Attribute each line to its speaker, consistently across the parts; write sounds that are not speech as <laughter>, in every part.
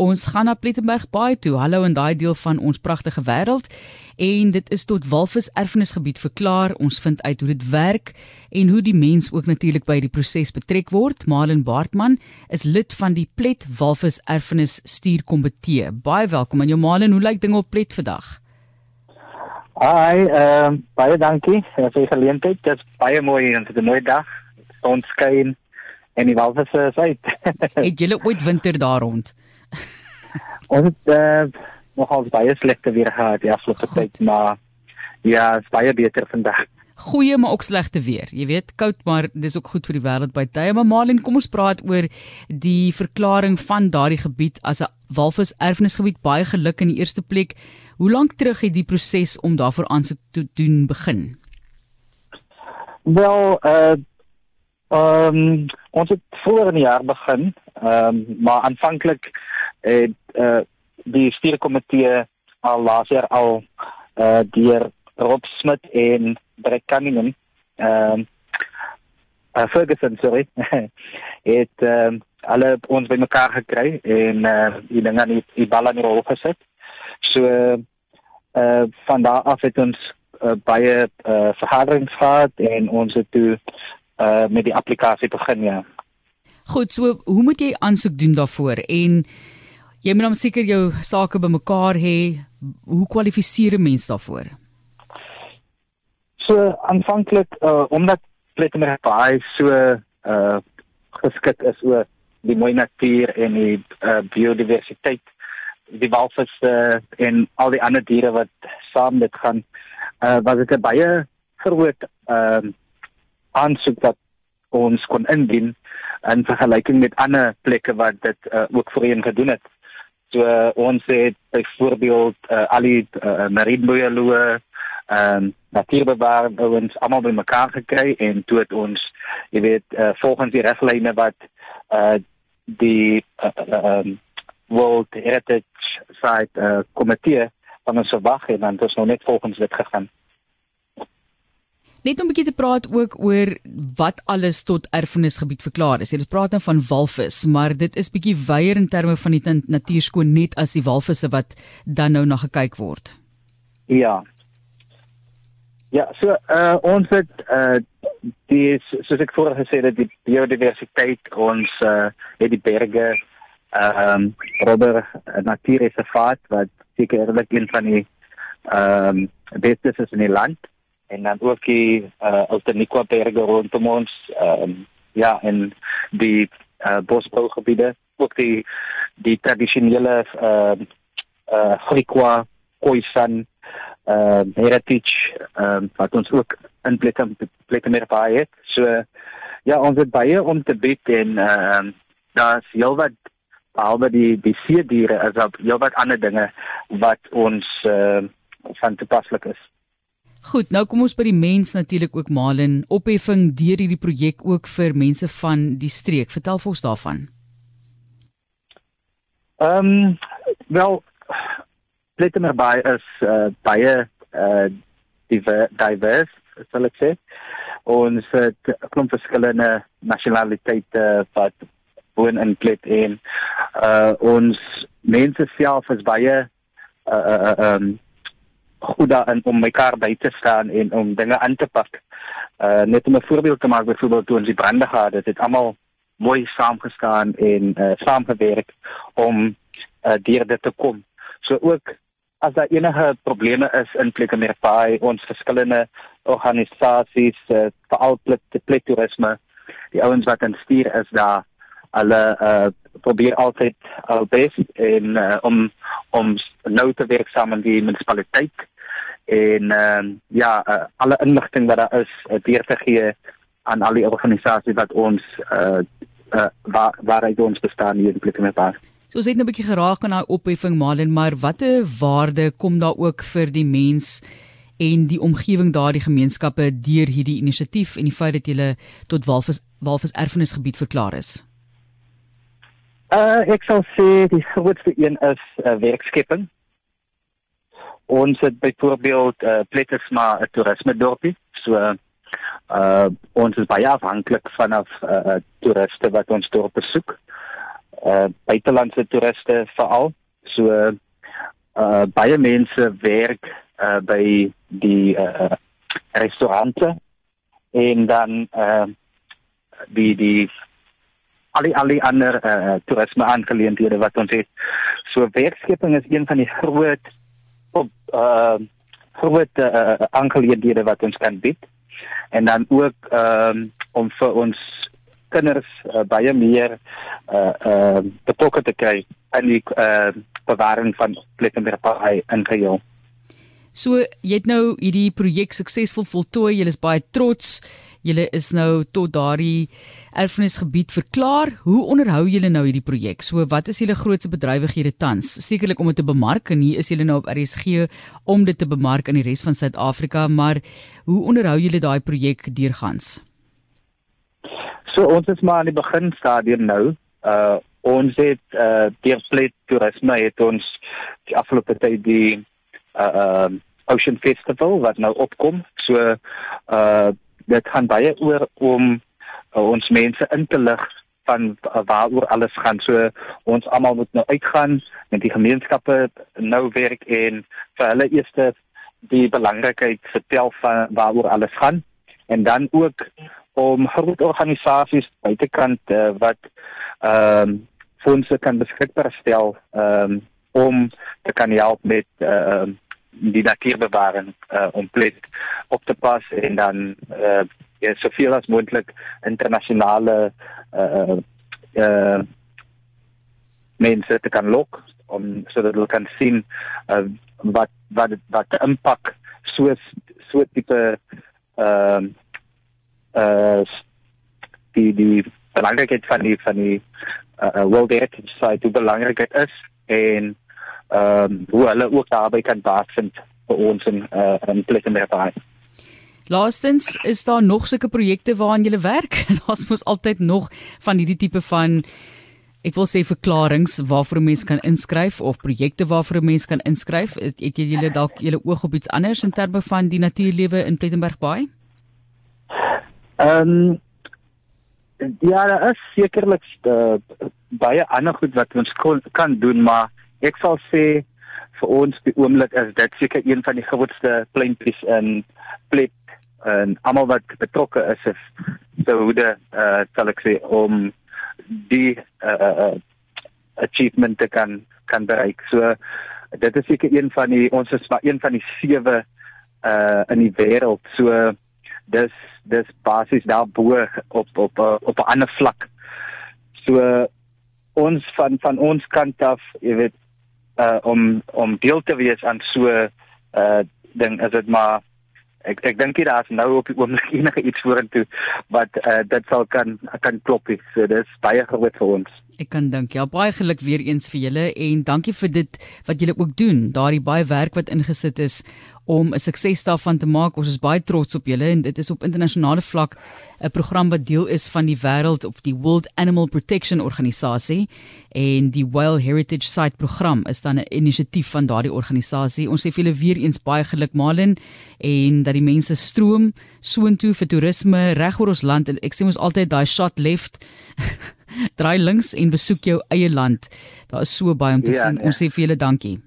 Speaker 1: Ons gaan na Plettenberg Baai toe. Hallo in daai deel van ons pragtige wêreld. En dit is tot Walvis Erfenisgebied verklaar. Ons vind uit hoe dit werk en hoe die mens ook natuurlik by die proses betrek word. Malen Baartman is lid van die Plet Walvis Erfenis Stuurkomitee. Baie welkom aan jou Malen. Hoe lyk dinge op Plet vandag?
Speaker 2: Hi, ehm uh, baie dankie vir die geleentheid. Dit is baie mooi en dit is 'n mooi dag. Ons skyn en die walvisse is uit. <laughs>
Speaker 1: het julle ooit winter daar rond?
Speaker 2: Ons het uh, nogal baie slegte weer gehad die afgelope tyd, maar ja, dit is baie beter vandag.
Speaker 1: Goeie maar ook slegte weer. Jy weet, koud maar dis ook goed vir die wêreld by tye. Maar Malin, kom ons praat oor die verklaring van daardie gebied as 'n walvis erfenisgebied. Baie geluk in die eerste plek. Hoe lank terug het die proses om daarvoor aansoek te doen begin?
Speaker 2: Wel, uh ehm um, ons het voor in die jaar begin, ehm um, maar aanvanklik het uh, die stuurkomitee al laas jaar al uh, deur Rob Smit en Brett Cunningham ehm um, uh, Ferguson sorry <laughs> het um, alle ons bymekaar gekry en uh, die dinge aan die, die bal aan die rol gesit. So uh, van daar af het ons uh, baie uh, vergaderings gehad en ons het toe uh, met die applikasie begin ja.
Speaker 1: Goed, so hoe moet jy aansoek doen daarvoor en jy moet dan seker jou sake bymekaar hê. Hoe kwalifiseer 'n mens daarvoor?
Speaker 2: So aanvanklik uh, omdat Plettenberg Bay so uh geskik is oor die mooi natuur en die uh, biodiversiteit, die walvisse uh, en al die ander diere wat saam dit gaan, uh was dit 'n baie groot ehm uh, aansoek wat ons kon indien in vergelyking met ander plekke wat dit uh, ook voorheen gedoen het. So uh, ons het byvoorbeeld uh, al die uh, marine bioloë ehm natuurbewaar ons almal bymekaar gekry en toe het ons jy weet uh, volgens die riglyne wat uh, die ehm uh, um, World Heritage Site uh, komitee van ons verwag en dan het ons nou net volgens dit gegaan.
Speaker 1: Net om 'n bietjie te praat ook oor wat alles tot erfenisgebied verklaar is. Jy het praat nou van walvis, maar dit is bietjie wyeer in terme van die natuurskoon net as die walvisse wat dan nou na gekyk word.
Speaker 2: Ja. Ja, so uh ons het uh die soos ek voorheen gesê het die biodiversiteit ons uh het die berge ehm um, Robber Natuurreservaat wat sekerlik een van die ehm um, bestes is in die land en dan ook die uh Altaniqua berge rondom ons um, ja en die uh bosbougebiede ook die die tradisionele uh, uh Griekwa Khoisan uh, heritage um, wat ons ook in plekke plekke meer baie het. So ja, ons het baie om te bied en ehm uh, daar's heelwat behalwe die die see diere is daar heelwat ander dinge wat ons uh, van toepaslik is.
Speaker 1: Goed, nou kom ons by die mens natuurlik ook Malin, opheffing deur hierdie projek ook vir mense van die streek. Vertel vir ons daarvan.
Speaker 2: Ehm um, wel Plettenberg Bay is uh, baie uh, divers, sal ek sê. Ons het 'n klomp verskillende nasionaliteite wat woon in Plet en uh ons mense self is baie uh uh um goed daarin om mekaar by te staan en om dinge aan te pak. Uh net om 'n voorbeeld te maak, byvoorbeeld toe ons die brande gehad het, het almal mooi saamgestaan en uh saamgewerk om uh deur dit te kom. So ook as daar enige probleme is in Plekemerpaai, ons verskillende organisasies, uh, veral plek toerisme, die ouens wat in stuur is daar, hulle uh probeer altyd al bes en uh, om om nou te werk saam met die munisipaliteit en ehm uh, ja uh, alle inligting wat daar is uh, deur te gee aan al die organisasies wat ons uh, uh waar waar hy ons bestaan hier in Plekkemepaar.
Speaker 1: So ons het nou 'n bietjie geraak aan daai opheffing Malen, maar watter waarde kom daar ook vir die mens en die omgewing daardie gemeenskappe deur hierdie inisiatief en die feit dat jy tot Walvis Walvis erfenisgebied verklaar is?
Speaker 2: Uh ek sal sê die grootste een is uh, werkskepping ons het byvoorbeeld uh, plekke maar 'n toerisme dorpie so uh ons is baie afhanklik van af uh, toeriste wat ons dorp besoek uh buitelandse toeriste veral. So uh baie mense werk uh by die uh restaurante en dan uh die die al die al die ander uh toerisme aangeleenthede wat ons het. So werkskeping is een van die groot op uh groot uh, aangeleenthede wat ons kan bied. En dan ook ehm um, om vir ons kinders uh, baie meer uh uh betrokke te kry in die uh bewaring van Plettenbergpaai in geheel.
Speaker 1: So jy het nou hierdie projek suksesvol voltooi. Jy is baie trots. Julle is nou tot daardie erfenisgebied verklaar. Hoe onderhou julle nou hierdie projek? So wat is julle grootste bedrywighede tans? Sekerlik om dit te bemark en hier is julle nou op RSG om dit te bemark in die res van Suid-Afrika, maar hoe onderhou julle daai projek deurgangs?
Speaker 2: So ons is maar aan die beginstadium nou. Uh ons het uh deur Fleet Toerisme het ons die afgelope tyd die uh uh Ocean Festival wat nou opkom. So uh dit gaan baie oor om uh, ons mense in te lig van uh, waaroor alles gaan. So ons almal moet nou uitgaan met die gemeenskappe nou werk en vir hulle eers die belangrikheid vertel van waaroor alles gaan en dan ook om groot organisasies buitekant uh, wat ehm um, fondse kan beskikbaar stel um, om te kan help met ehm uh, die natuurbewaring uh, om plek op te pas en dan uh, ja, soveel as moontlik internasionale uh, uh, mense te kan lok om sodat hulle kan sien uh, wat wat wat die impak so so tipe ehm uh, uh die die belangrikheid van die van die uh, World Heritage Site hoe belangrik dit is en ehm um, hoe hulle ook daarby kan baatvind vir ons in uh, in Plettenberg.
Speaker 1: Laastens is daar nog sulke projekte waaraan jy werk. <laughs> Daar's mos altyd nog van hierdie tipe van ek wil sê verklaringe waarvoor 'n mens kan inskryf of projekte waarvoor 'n mens kan inskryf. Het, het julle dalk julle oog op iets anders in terme van die natuurlewe in Plettenberg Bay?
Speaker 2: Ehm um, ja, daar is sekerlik uh, baie ander goed wat ons kon, kan doen, maar ek sal sê vir ons die oomblik is dit seker een van die grootste pleintjies in plek en almal wat betrokke is is so hoe dit uh sal ek sê om die uh, uh achievement te kan kan bereik. So dit is seker een van die ons is maar een van die sewe uh in die wêreld. So dis dis basies daar bo op op op 'n ander vlak. So ons van van ons kant af, jy weet, uh om om deel te wees aan so uh ding is dit maar ek ek dink dit daar's nou op die oomblik <laughs> enige iets vorentoe wat uh dit sal kan kan klop is. So dis baie groot vir ons.
Speaker 1: Ek kan dink ja, baie geluk weer eens vir julle en dankie vir dit wat julle ook doen. Daardie baie werk wat ingesit is om 'n sukses daarvan te maak. Ons is baie trots op julle en dit is op internasionale vlak 'n program wat deel is van die wêreld of die World Animal Protection Organisasie en die Wild Heritage Site program is dan 'n inisiatief van daardie organisasie. Ons sê vir julle weer eens baie geluk Malin en dat die mense stroom soontoe vir toerisme reg oor ons land. Ek sê ons altyd daai shot left <laughs> draai links en besoek jou eie land. Daar is so baie om te ja, sien. Nee. Ons sê vir julle dankie.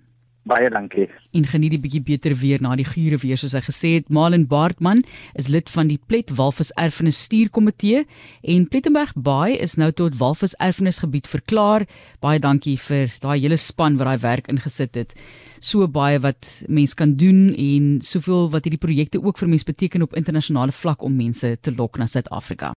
Speaker 2: Baie dankie.
Speaker 1: En geniet die bietjie beter weer na die gure weer soos hy gesê het. Malin Baartman is lid van die Plet Walvis Erfenis Stuurkomitee en Plettenberg Baai is nou tot Walvis Erfenisgebied verklaar. Baie dankie vir daai hele span wat daai werk ingesit het. So baie wat mens kan doen en soveel wat hierdie projekte ook vir mense beteken op internasionale vlak om mense te lok na Suid-Afrika.